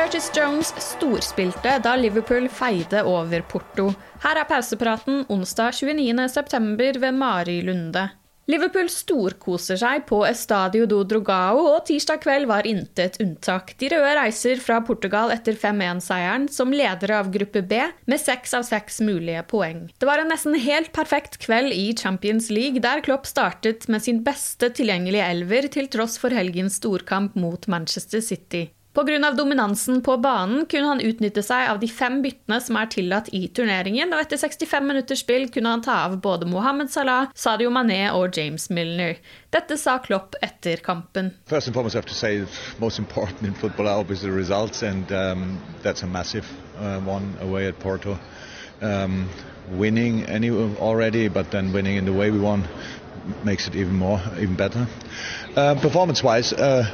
Curtis Jones storspilte da Liverpool feide over Porto. Her er pausepraten onsdag 29.9. ved Mari Lunde. Liverpool storkoser seg på Estadio do Drogao, og tirsdag kveld var intet unntak. De røde reiser fra Portugal etter 5-1-seieren som ledere av gruppe B, med seks av seks mulige poeng. Det var en nesten helt perfekt kveld i Champions League, der Klopp startet med sin beste tilgjengelige elver, til tross for helgens storkamp mot Manchester City. Pga. dominansen på banen kunne han utnytte seg av de fem byttene som er tillatt i turneringen, og etter 65 minutters spill kunne han ta av både Mohammed Salah, Sadio Mané og James Milner. Dette sa Klopp etter kampen. First and foremost, I have to say most important in football are obviously the results, and um, that's a massive uh, Porto. Um, winning any already, but then winning in the way we won makes it even more, even better. Uh, performance-wise. Uh,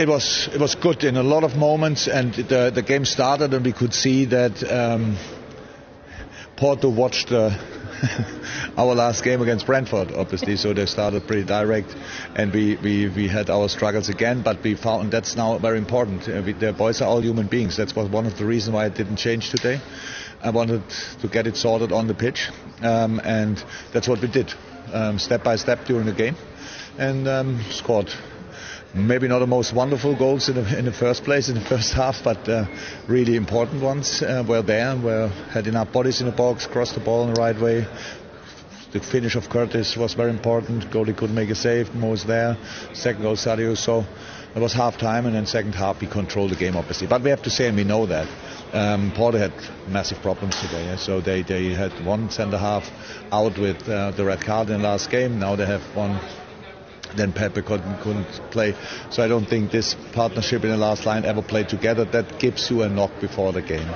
it was it was good in a lot of moments, and the the game started, and we could see that um, Porto watched uh, our last game against Brentford, obviously. so they started pretty direct, and we, we, we had our struggles again. But we found that's now very important. Uh, we, the boys are all human beings. That's was one of the reasons why I didn't change today. I wanted to get it sorted on the pitch, um, and that's what we did, um, step by step during the game, and um, scored maybe not the most wonderful goals in the, in the first place in the first half, but uh, really important ones uh, were there. We had enough bodies in the box, crossed the ball in the right way. The finish of Curtis was very important. Goalie couldn't make a save. Mo was there. Second goal, Sadio. So it was half time, and then second half we controlled the game obviously. But we have to say, and we know that um, Porto had massive problems today. Yeah? So they they had one centre half out with uh, the red card in the last game. Now they have one then Pepe couldn't, couldn't play. So I don't think this partnership in the last line ever played together. That gives you a knock before the game.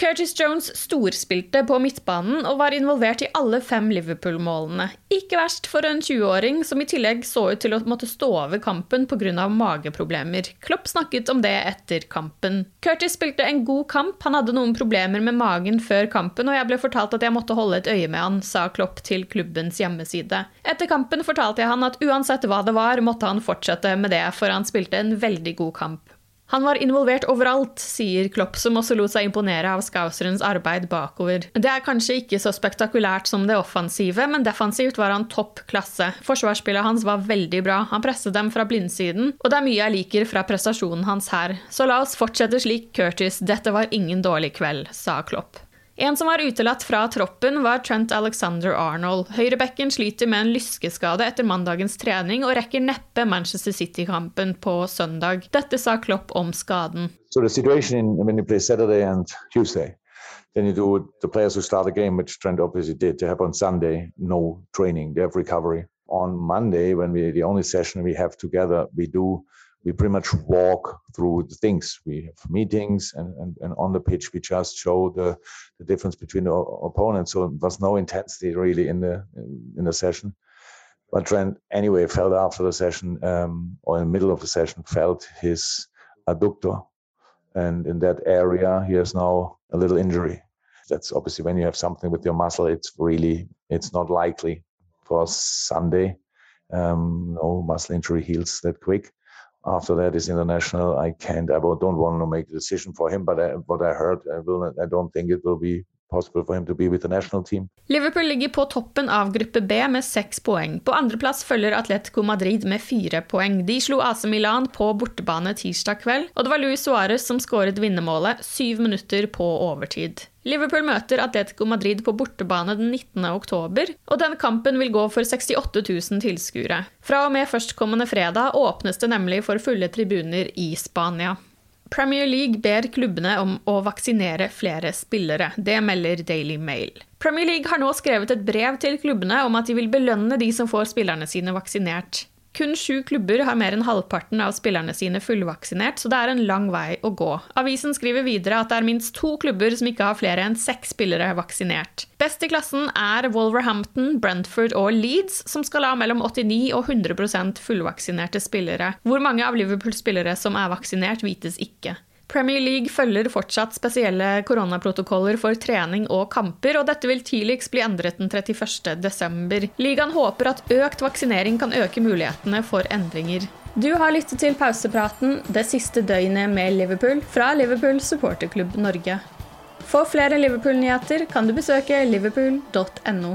Curtis Jones storspilte på midtbanen og var involvert i alle fem Liverpool-målene. Ikke verst for en 20-åring som i tillegg så ut til å måtte stå over kampen pga. mageproblemer. Klopp snakket om det etter kampen. Curtis spilte en god kamp, han hadde noen problemer med magen før kampen, og jeg ble fortalt at jeg måtte holde et øye med han, sa Klopp til klubbens hjemmeside. Etter kampen fortalte jeg han at uansett hva det var, måtte han fortsette med det, for han spilte en veldig god kamp. Han var involvert overalt, sier Klopp, som også lot seg imponere av Skauserens arbeid bakover. Det er kanskje ikke så spektakulært som det offensive, men defensivt var han topp klasse. Forsvarsspillet hans var veldig bra, han presset dem fra blindsiden, og det er mye jeg liker fra prestasjonen hans her. Så la oss fortsette slik, Curtis, dette var ingen dårlig kveld, sa Klopp. En som var utelatt fra troppen, var Trent Alexander Arnold. Høyrebekken sliter med en lyskeskade etter mandagens trening og rekker neppe Manchester City-kampen på søndag. Dette sa Klopp om skaden. So the situation in, when you play Saturday and Tuesday, then you do the players who start the game, which Trent obviously did. They have on Sunday no training, they have recovery. On Monday, when we the only session we have together, we do we pretty much walk through the things. We have meetings, and, and, and on the pitch, we just show the, the difference between the opponents. So there was no intensity really in the in, the session. But Trent, anyway, felt after the session um, or in the middle of the session, felt his adductor. And in that area, he has now a little injury. That's obviously when you have something with your muscle, it's really, it's not likely for Sunday. Um, no muscle injury heals that quick. After that is international. I can't, I don't want to make a decision for him, but I, what I heard, I, will, I don't think it will be Liverpool ligger på toppen av gruppe B med seks poeng. På andreplass følger Atletico Madrid med fire poeng. De slo AC Milan på bortebane tirsdag kveld, og det var Luis Suárez som skåret vinnermålet syv minutter på overtid. Liverpool møter Atletico Madrid på bortebane den 19. oktober, og den kampen vil gå for 68 000 tilskuere. Fra og med førstkommende fredag åpnes det nemlig for fulle tribuner i Spania. Premier League ber klubbene om å vaksinere flere spillere. Det melder Daily Mail. Premier League har nå skrevet et brev til klubbene om at de vil belønne de som får spillerne sine vaksinert. Kun sju klubber har mer enn halvparten av spillerne sine fullvaksinert, så det er en lang vei å gå. Avisen skriver videre at det er minst to klubber som ikke har flere enn seks spillere vaksinert. Best i klassen er Wolverhampton, Brentford og Leeds, som skal ha mellom 89 og 100% fullvaksinerte spillere. Hvor mange av Liverpools spillere som er vaksinert, vites ikke. Premier League følger fortsatt spesielle koronaprotokoller for trening og kamper, og dette vil tidligst bli endret den 31. desember. Ligaen håper at økt vaksinering kan øke mulighetene for endringer. Du har lyttet til pausepraten det siste døgnet med Liverpool fra Liverpool supporterklubb Norge. For flere Liverpool-nyheter kan du besøke liverpool.no.